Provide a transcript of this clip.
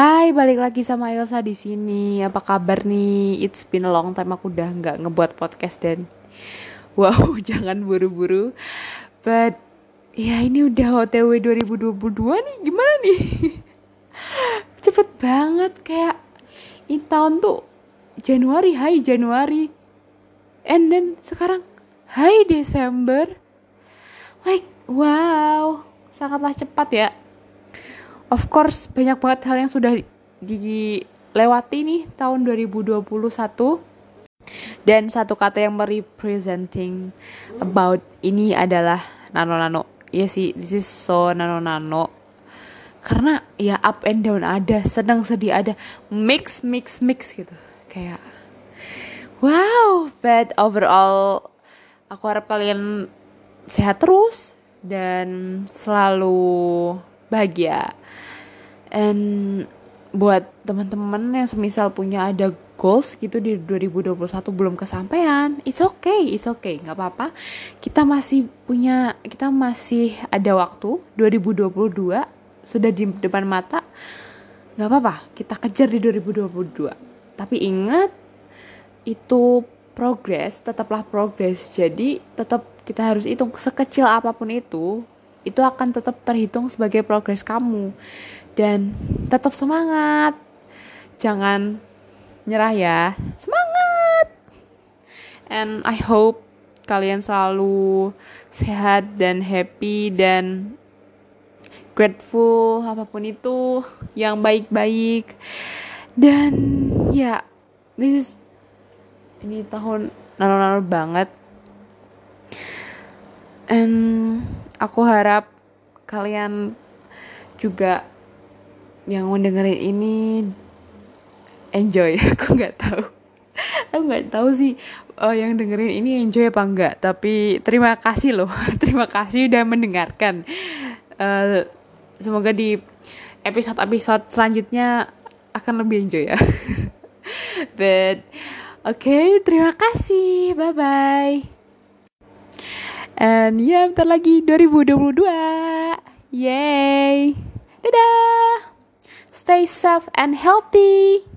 Hai, balik lagi sama Elsa di sini. Apa kabar nih? It's been a long time aku udah nggak ngebuat podcast dan wow, jangan buru-buru. But ya ini udah OTW 2022 nih. Gimana nih? Cepet banget kayak ini tahun tuh Januari, hai Januari. And then sekarang hai Desember. Like wow, sangatlah cepat ya of course banyak banget hal yang sudah dilewati nih tahun 2021 dan satu kata yang merepresenting about ini adalah nano nano ya sih this is so nano nano karena ya up and down ada sedang sedih ada. Mix mix mix gitu. Kayak wow but overall. Aku harap kalian sehat terus dan selalu bahagia and buat teman-teman yang semisal punya ada goals gitu di 2021 belum kesampaian it's okay it's okay nggak apa-apa. Kita masih punya kita masih ada waktu 2022 sudah di depan mata nggak apa-apa kita kejar di 2022 tapi ingat itu progress tetaplah progress jadi tetap kita harus hitung sekecil apa pun itu itu akan tetap terhitung sebagai progres kamu. Dan tetap semangat. Jangan nyerah ya. Semangat! And I hope kalian selalu sehat dan happy dan grateful apa pun itu yang baik-baik. Dan ya this is ini tahun nano-nano banget. And aku harap kalian juga yang mendengarin ini enjoy. Aku nggak tahu. Aku nggak tahu sih uh, yang dengerin ini enjoy apa enggak tapi terima kasih loh. Terima kasih udah mendengarkan. Uh, semoga di episode-episode selanjutnya akan lebih enjoy ya. But oke okay, terima kasih. Bye bye And ya bentar lagi 2022 Yay. Dadah. Stay safe and healthy